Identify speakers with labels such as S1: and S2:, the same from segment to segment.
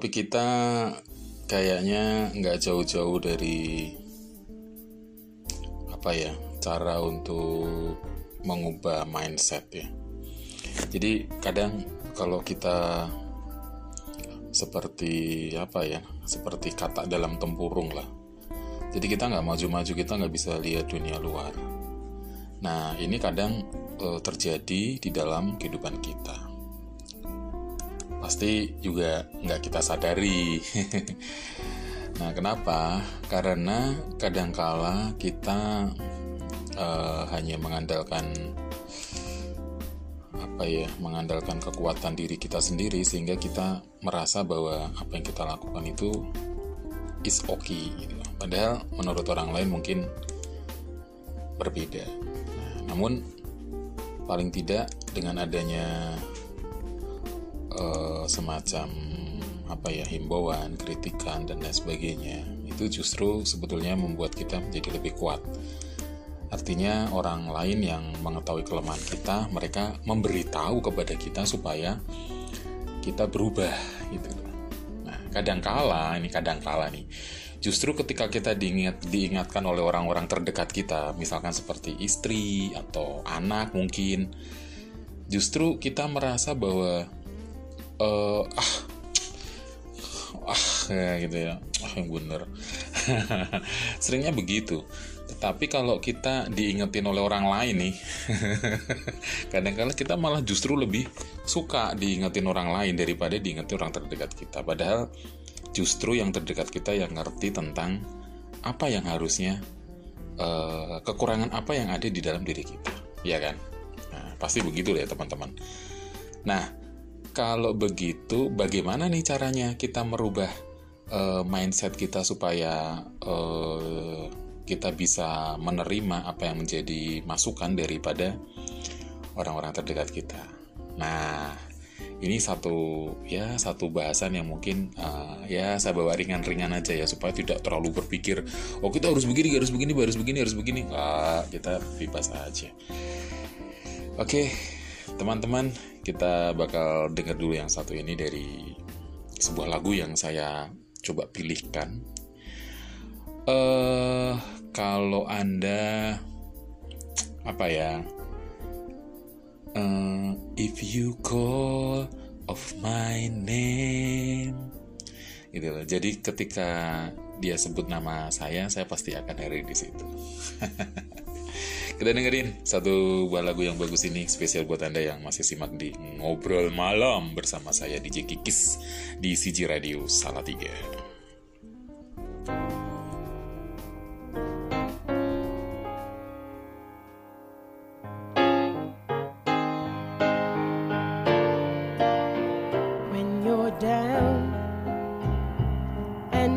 S1: topik kita kayaknya nggak jauh-jauh dari apa ya cara untuk mengubah mindset ya. Jadi kadang kalau kita seperti apa ya, seperti kata dalam tempurung lah. Jadi kita nggak maju-maju, kita nggak bisa lihat dunia luar. Nah ini kadang e, terjadi di dalam kehidupan kita pasti juga nggak kita sadari. nah, kenapa? Karena kadangkala kita uh, hanya mengandalkan apa ya, mengandalkan kekuatan diri kita sendiri sehingga kita merasa bahwa apa yang kita lakukan itu is okay gitu. Padahal menurut orang lain mungkin berbeda. Nah, namun paling tidak dengan adanya uh, semacam apa ya himbauan, kritikan dan lain sebagainya itu justru sebetulnya membuat kita menjadi lebih kuat. Artinya orang lain yang mengetahui kelemahan kita, mereka memberitahu kepada kita supaya kita berubah gitu. Nah, kadangkala ini kadangkala nih. Justru ketika kita diingat, diingatkan oleh orang-orang terdekat kita, misalkan seperti istri atau anak mungkin, justru kita merasa bahwa uh, ah. Ah ya gitu ya. Ah yang bener. Seringnya begitu. Tetapi kalau kita diingetin oleh orang lain nih kadang-kadang kita malah justru lebih suka diingetin orang lain daripada diingetin orang terdekat kita. Padahal justru yang terdekat kita yang ngerti tentang apa yang harusnya uh, kekurangan apa yang ada di dalam diri kita. Ya kan? Nah, pasti begitu ya teman-teman. Nah kalau begitu, bagaimana nih caranya kita merubah uh, mindset kita supaya uh, kita bisa menerima apa yang menjadi masukan daripada orang-orang terdekat kita? Nah, ini satu ya satu bahasan yang mungkin uh, ya saya bawa ringan-ringan aja ya supaya tidak terlalu berpikir oh kita harus begini harus begini harus begini harus begini kita bebas aja oke teman-teman kita bakal dengar dulu yang satu ini dari sebuah lagu yang saya coba pilihkan. Uh, kalau anda apa ya? Uh, if you call of my name, gitu loh. Jadi ketika dia sebut nama saya, saya pasti akan hari di situ. Kita dengerin satu buah lagu yang bagus ini spesial buat Anda yang masih simak di Ngobrol Malam bersama saya DJ Kikis di CG Radio Salatiga.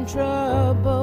S2: the sky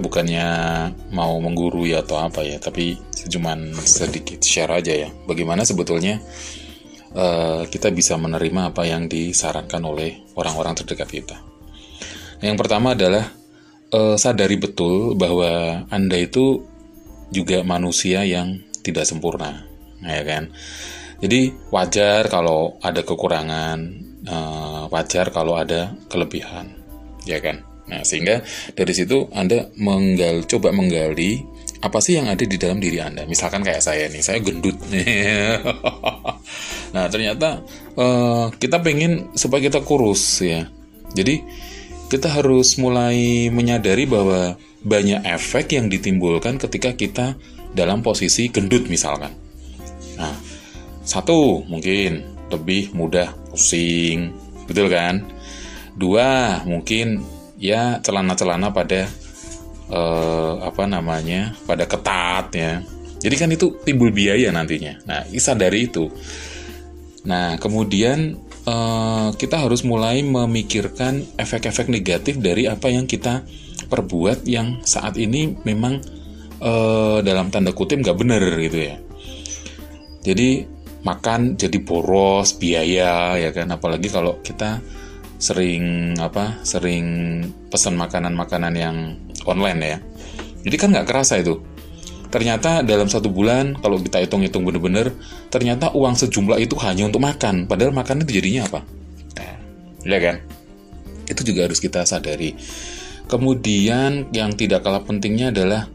S1: bukannya mau menggurui atau apa ya, tapi cuman sedikit share aja ya. Bagaimana sebetulnya eh, kita bisa menerima apa yang disarankan oleh orang-orang terdekat kita. Yang pertama adalah eh, sadari betul bahwa Anda itu juga manusia yang tidak sempurna, ya kan? Jadi wajar kalau ada kekurangan, eh, wajar kalau ada kelebihan, ya kan? Nah sehingga dari situ Anda menggal, coba menggali apa sih yang ada di dalam diri Anda. Misalkan kayak saya nih, saya gendut. nah ternyata eh, kita pengen supaya kita kurus ya. Jadi kita harus mulai menyadari bahwa banyak efek yang ditimbulkan ketika kita dalam posisi gendut misalkan. Nah, satu mungkin lebih mudah pusing, betul kan? Dua mungkin ya celana-celana pada eh, apa namanya pada ketat ya. Jadi kan itu timbul biaya nantinya. Nah, sadari itu. Nah, kemudian eh, kita harus mulai memikirkan efek-efek negatif dari apa yang kita perbuat yang saat ini memang eh, dalam tanda kutip nggak benar gitu ya. Jadi makan jadi boros biaya ya kan apalagi kalau kita sering apa sering pesan makanan-makanan yang online ya. Jadi kan nggak kerasa itu. Ternyata dalam satu bulan kalau kita hitung-hitung bener-bener ternyata uang sejumlah itu hanya untuk makan. Padahal makan itu jadinya apa? Ya kan? Itu juga harus kita sadari. Kemudian yang tidak kalah pentingnya adalah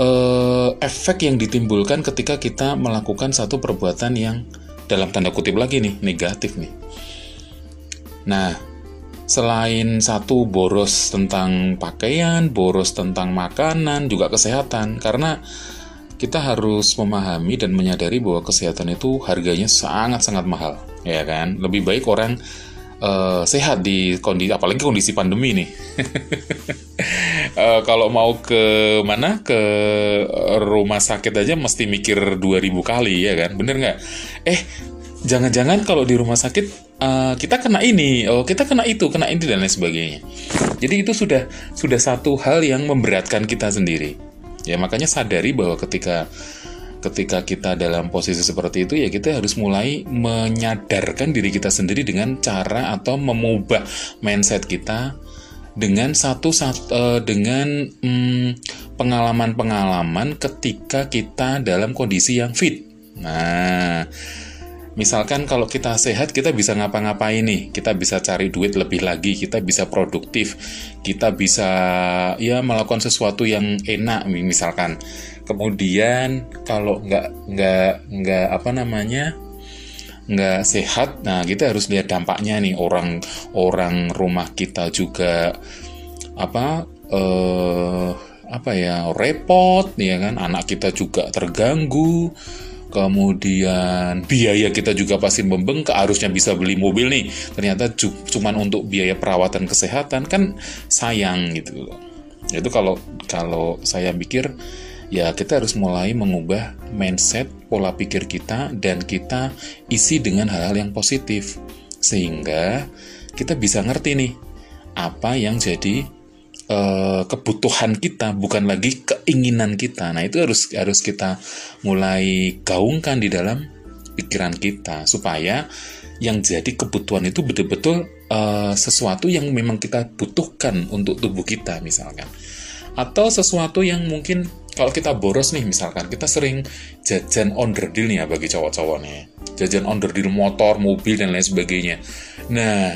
S1: eh, efek yang ditimbulkan ketika kita melakukan satu perbuatan yang dalam tanda kutip lagi nih negatif nih. Nah, selain satu boros tentang pakaian, boros tentang makanan, juga kesehatan karena kita harus memahami dan menyadari bahwa kesehatan itu harganya sangat-sangat mahal, ya kan? Lebih baik orang uh, sehat di kondisi apalagi kondisi pandemi nih. uh, kalau mau ke mana ke rumah sakit aja mesti mikir 2000 kali ya kan, bener nggak? Eh jangan-jangan kalau di rumah sakit uh, kita kena ini, oh kita kena itu, kena ini dan lain sebagainya. Jadi itu sudah sudah satu hal yang memberatkan kita sendiri. Ya makanya sadari bahwa ketika ketika kita dalam posisi seperti itu ya kita harus mulai menyadarkan diri kita sendiri dengan cara atau mengubah mindset kita dengan satu, satu uh, dengan pengalaman pengalaman-pengalaman ketika kita dalam kondisi yang fit. Nah, misalkan kalau kita sehat kita bisa ngapa-ngapain nih? Kita bisa cari duit lebih lagi kita bisa produktif kita bisa ya melakukan sesuatu yang enak misalkan. Kemudian kalau nggak nggak nggak apa namanya nggak sehat nah kita harus lihat dampaknya nih. Orang orang rumah kita juga apa eh, apa ya repot ya kan? Anak kita juga terganggu kemudian biaya kita juga pasti membengkak harusnya bisa beli mobil nih ternyata cuman untuk biaya perawatan kesehatan kan sayang gitu loh itu kalau kalau saya pikir ya kita harus mulai mengubah mindset, pola pikir kita, dan kita isi dengan hal-hal yang positif. Sehingga kita bisa ngerti nih, apa yang jadi uh, kebutuhan kita, bukan lagi keinginan kita. Nah itu harus harus kita mulai gaungkan di dalam pikiran kita, supaya yang jadi kebutuhan itu betul-betul uh, sesuatu yang memang kita butuhkan untuk tubuh kita misalkan. Atau sesuatu yang mungkin kalau kita boros nih misalkan kita sering jajan deal nih ya bagi cowok-cowok nih. Jajan deal motor mobil dan lain sebagainya. Nah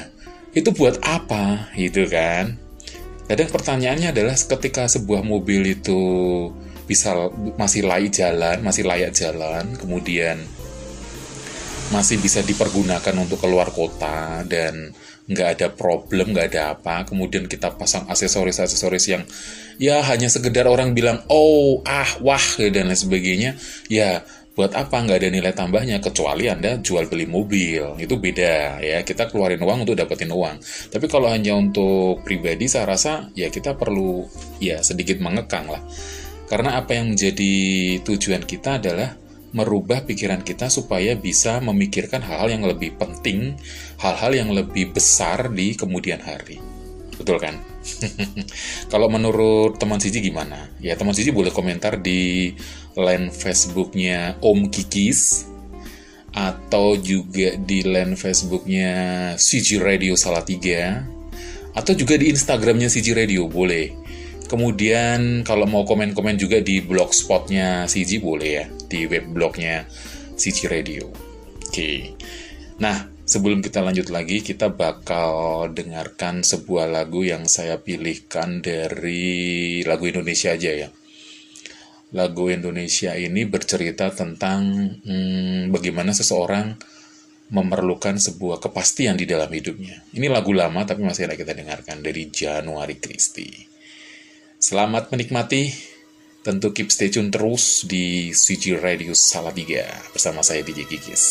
S1: itu buat apa? Gitu kan kadang pertanyaannya adalah ketika sebuah mobil itu bisa masih layak jalan masih layak jalan kemudian masih bisa dipergunakan untuk keluar kota dan nggak ada problem, nggak ada apa. Kemudian kita pasang aksesoris-aksesoris yang ya hanya sekedar orang bilang oh ah wah dan lain sebagainya. Ya buat apa? Nggak ada nilai tambahnya kecuali anda jual beli mobil. Itu beda ya. Kita keluarin uang untuk dapetin uang. Tapi kalau hanya untuk pribadi saya rasa ya kita perlu ya sedikit mengekang lah. Karena apa yang menjadi tujuan kita adalah merubah pikiran kita supaya bisa memikirkan hal-hal yang lebih penting, hal-hal yang lebih besar di kemudian hari. Betul kan? Kalau menurut teman Siji gimana? Ya teman Siji boleh komentar di line Facebooknya Om Kikis atau juga di line Facebooknya Siji Radio Salatiga atau juga di Instagramnya Siji Radio boleh Kemudian kalau mau komen-komen juga di blogspotnya CG boleh ya, di web blognya CG Radio. Oke. Nah, sebelum kita lanjut lagi, kita bakal dengarkan sebuah lagu yang saya pilihkan dari lagu Indonesia aja ya. Lagu Indonesia ini bercerita tentang hmm, bagaimana seseorang memerlukan sebuah kepastian di dalam hidupnya. Ini lagu lama tapi masih ada kita dengarkan dari Januari Christie. Selamat menikmati. Tentu keep stay tune terus di CG Radio Salatiga bersama saya DJ Kikis.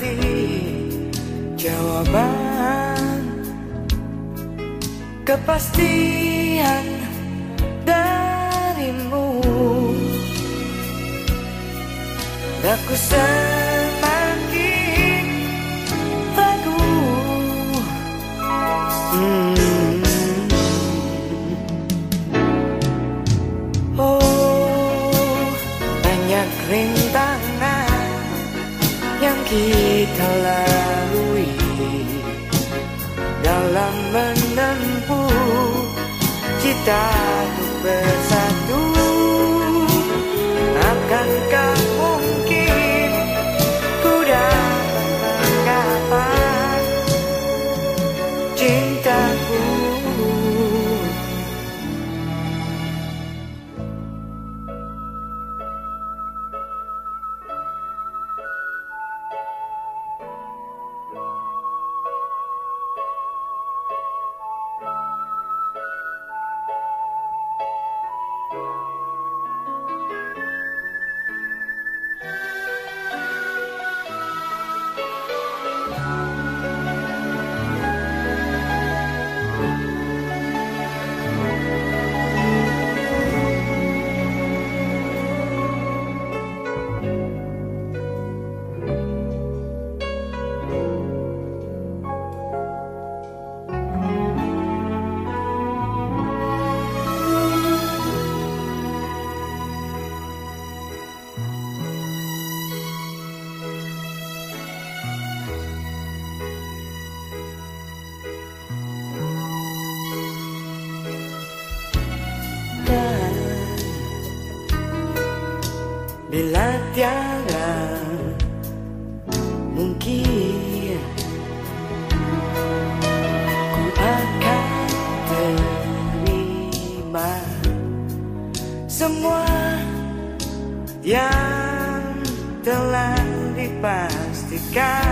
S3: Menanti jawaban kepastian darimu. Aku semakin cita untuk bila tiada mungkin ku akan terima semua yang telah dipastikan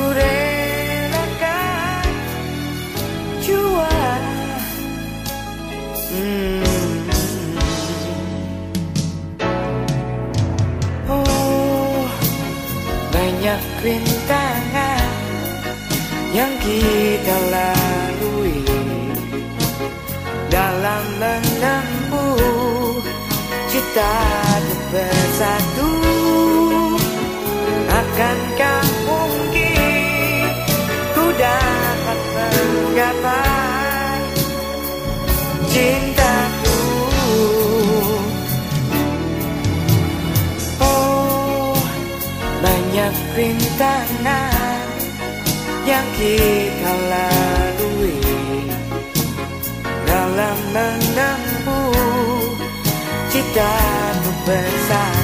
S3: Aku jua Hmm. Oh, banyak rintangan yang kita lalui dalam menempuh cita bersatu. akan rintangan yang kita lalui dalam menempuh cita untuk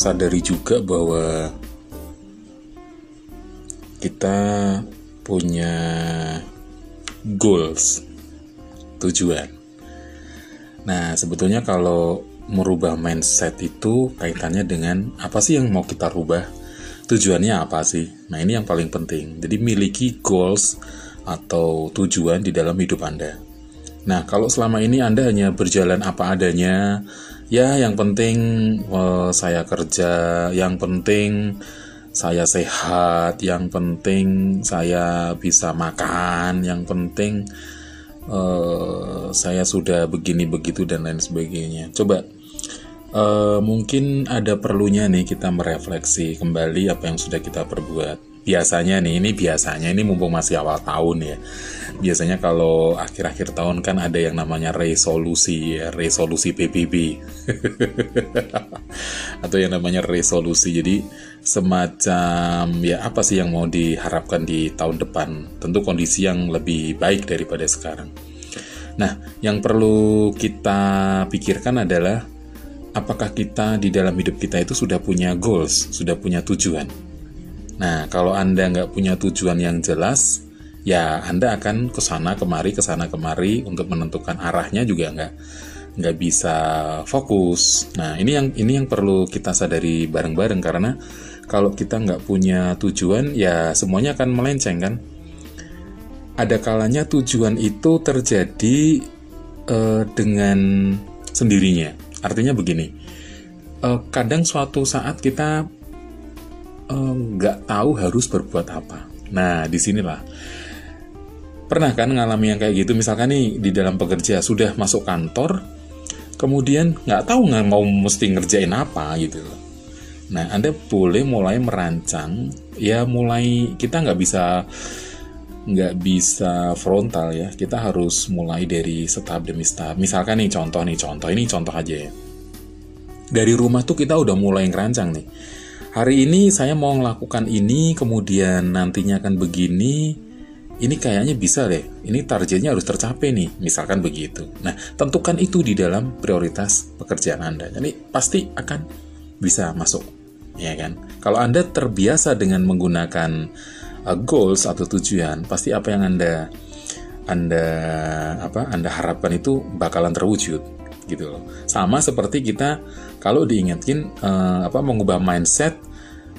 S1: sadari juga bahwa kita punya goals, tujuan. Nah, sebetulnya kalau merubah mindset itu kaitannya dengan apa sih yang mau kita rubah? Tujuannya apa sih? Nah, ini yang paling penting. Jadi miliki goals atau tujuan di dalam hidup Anda. Nah, kalau selama ini Anda hanya berjalan apa adanya, ya yang penting eh, saya kerja, yang penting saya sehat, yang penting saya bisa makan, yang penting uh, saya sudah begini begitu dan lain sebagainya. Coba uh, mungkin ada perlunya nih kita merefleksi kembali apa yang sudah kita perbuat biasanya nih ini biasanya ini mumpung masih awal tahun ya. Biasanya kalau akhir-akhir tahun kan ada yang namanya resolusi resolusi PBB atau yang namanya resolusi. Jadi semacam ya apa sih yang mau diharapkan di tahun depan? Tentu kondisi yang lebih baik daripada sekarang. Nah yang perlu kita pikirkan adalah apakah kita di dalam hidup kita itu sudah punya goals sudah punya tujuan Nah, kalau Anda nggak punya tujuan yang jelas, ya Anda akan ke sana kemari, ke sana kemari untuk menentukan arahnya juga nggak nggak bisa fokus. Nah, ini yang ini yang perlu kita sadari bareng-bareng karena kalau kita nggak punya tujuan, ya semuanya akan melenceng kan. Ada kalanya tujuan itu terjadi uh, dengan sendirinya. Artinya begini, uh, kadang suatu saat kita nggak uh, tahu harus berbuat apa. Nah, di sinilah pernah kan ngalami yang kayak gitu. Misalkan nih di dalam pekerja sudah masuk kantor, kemudian nggak tahu nggak mau mesti ngerjain apa gitu Nah, Anda boleh mulai merancang, ya mulai kita nggak bisa nggak bisa frontal ya. Kita harus mulai dari setahap demi setahap. Misalkan nih contoh nih contoh ini contoh aja ya. Dari rumah tuh kita udah mulai ngerancang nih hari ini saya mau melakukan ini, kemudian nantinya akan begini, ini kayaknya bisa deh, ini targetnya harus tercapai nih, misalkan begitu. Nah, tentukan itu di dalam prioritas pekerjaan Anda. Jadi pasti akan bisa masuk, ya kan? Kalau Anda terbiasa dengan menggunakan uh, goals atau tujuan, pasti apa yang Anda Anda apa Anda harapkan itu bakalan terwujud gitu loh. Sama seperti kita kalau diingetin uh, apa mengubah mindset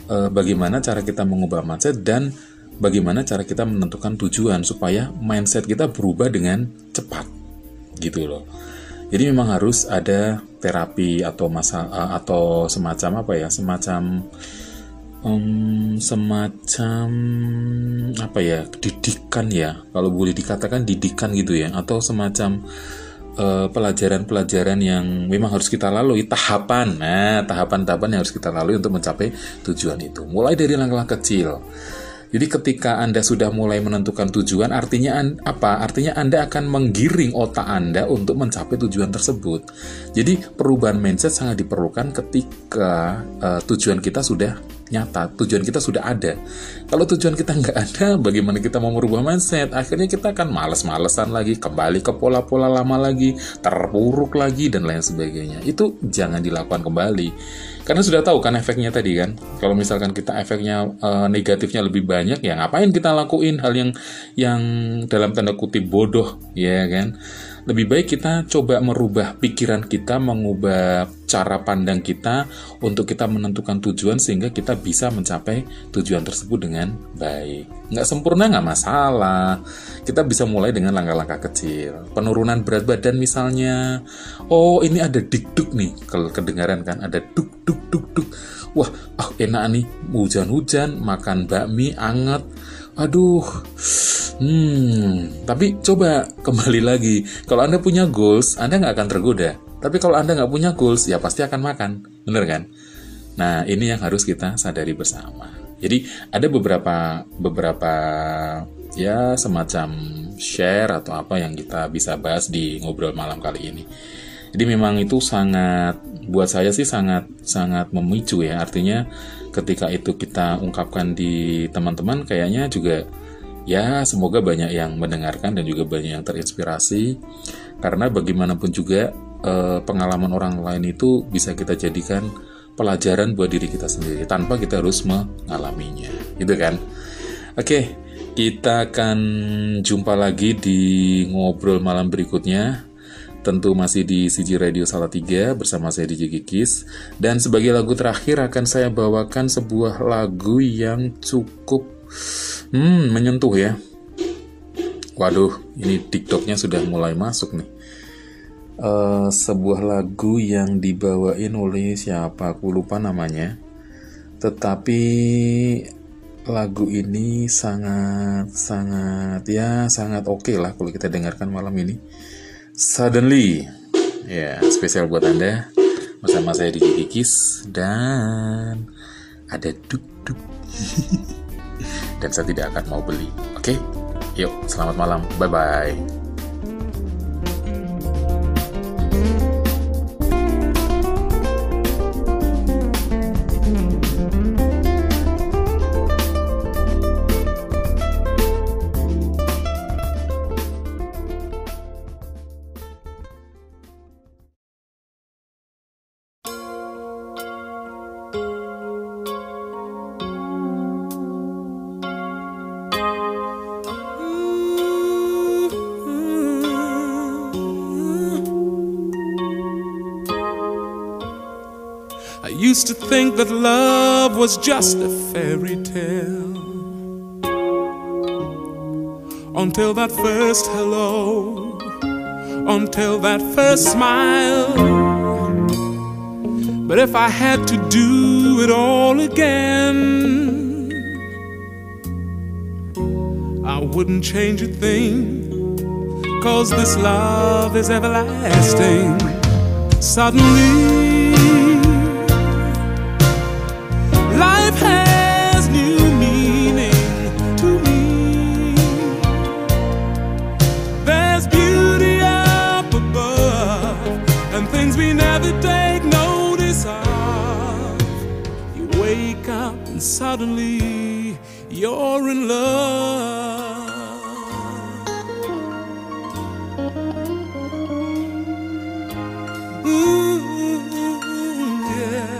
S1: uh, bagaimana cara kita mengubah mindset dan bagaimana cara kita menentukan tujuan supaya mindset kita berubah dengan cepat gitu loh. Jadi memang harus ada terapi atau masa uh, atau semacam apa ya, semacam um, semacam apa ya, didikan ya, kalau boleh dikatakan didikan gitu ya, atau semacam pelajaran-pelajaran uh, yang memang harus kita lalui tahapan. Nah tahapan-tahapan yang harus kita lalui untuk mencapai tujuan itu. Mulai dari langkah-langkah kecil. Jadi ketika Anda sudah mulai menentukan tujuan artinya apa? Artinya Anda akan menggiring otak Anda untuk mencapai tujuan tersebut. Jadi perubahan mindset sangat diperlukan ketika uh, tujuan kita sudah nyata, tujuan kita sudah ada. Kalau tujuan kita nggak ada, bagaimana kita mau merubah mindset? Akhirnya kita akan males-malesan lagi, kembali ke pola-pola lama lagi, terpuruk lagi, dan lain sebagainya. Itu jangan dilakukan kembali. Karena sudah tahu kan efeknya tadi kan. Kalau misalkan kita efeknya e, negatifnya lebih banyak, ya ngapain kita lakuin hal yang yang dalam tanda kutip bodoh, ya kan? Lebih baik kita coba merubah pikiran kita, mengubah cara pandang kita untuk kita menentukan tujuan sehingga kita bisa mencapai tujuan tersebut dengan baik. Nggak sempurna nggak masalah. Kita bisa mulai dengan langkah-langkah kecil. Penurunan berat badan misalnya. Oh ini ada dikduk nih. Kalau kedengaran kan ada duk duk duk duk. Wah, ah enak nih. Hujan-hujan, makan bakmi anget. Aduh, Hmm, tapi coba kembali lagi. Kalau Anda punya goals, Anda nggak akan tergoda. Tapi kalau Anda nggak punya goals, ya pasti akan makan. Bener kan? Nah, ini yang harus kita sadari bersama. Jadi, ada beberapa beberapa ya semacam share atau apa yang kita bisa bahas di ngobrol malam kali ini. Jadi memang itu sangat buat saya sih sangat sangat memicu ya. Artinya ketika itu kita ungkapkan di teman-teman kayaknya juga ya semoga banyak yang mendengarkan dan juga banyak yang terinspirasi. Karena bagaimanapun juga eh, pengalaman orang lain itu bisa kita jadikan pelajaran buat diri kita sendiri tanpa kita harus mengalaminya. Gitu kan? Oke kita akan jumpa lagi di ngobrol malam berikutnya. Tentu masih di CG Radio Salatiga bersama saya DJ Kikis Dan sebagai lagu terakhir akan saya bawakan sebuah lagu yang cukup hmm, menyentuh ya Waduh, ini TikToknya sudah mulai masuk nih uh, Sebuah lagu yang dibawain oleh siapa, aku lupa namanya Tetapi lagu ini sangat sangat ya sangat oke okay lah kalau kita dengarkan malam ini Suddenly. Ya, spesial buat Anda. Bersama saya di Kikis. Dan ada duk-duk. dan saya tidak akan mau beli. Oke? Okay? Yuk, selamat malam. Bye-bye.
S4: Used to think that love was just a fairy tale. Until that first hello, until that first smile. But if I had to do it all again, I wouldn't change a thing. Cause this love is everlasting. Suddenly, suddenly you're in love. Ooh, yeah.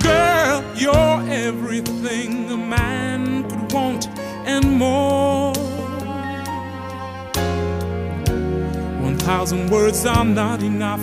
S4: Girl, you're everything a man could want and more. One thousand words are not enough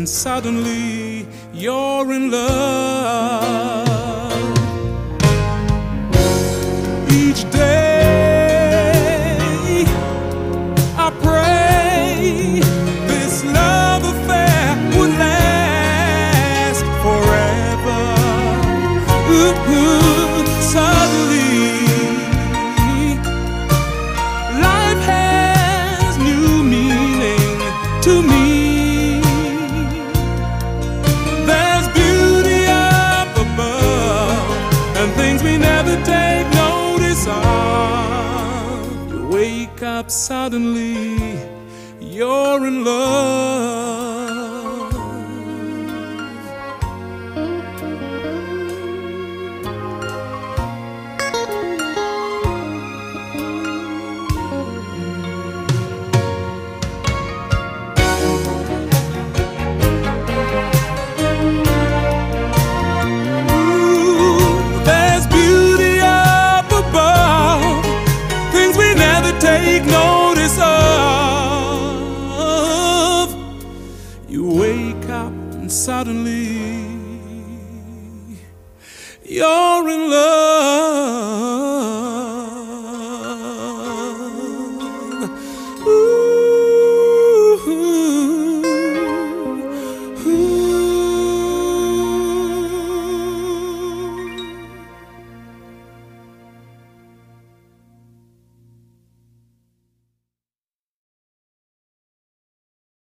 S4: and suddenly you're in love. Suddenly,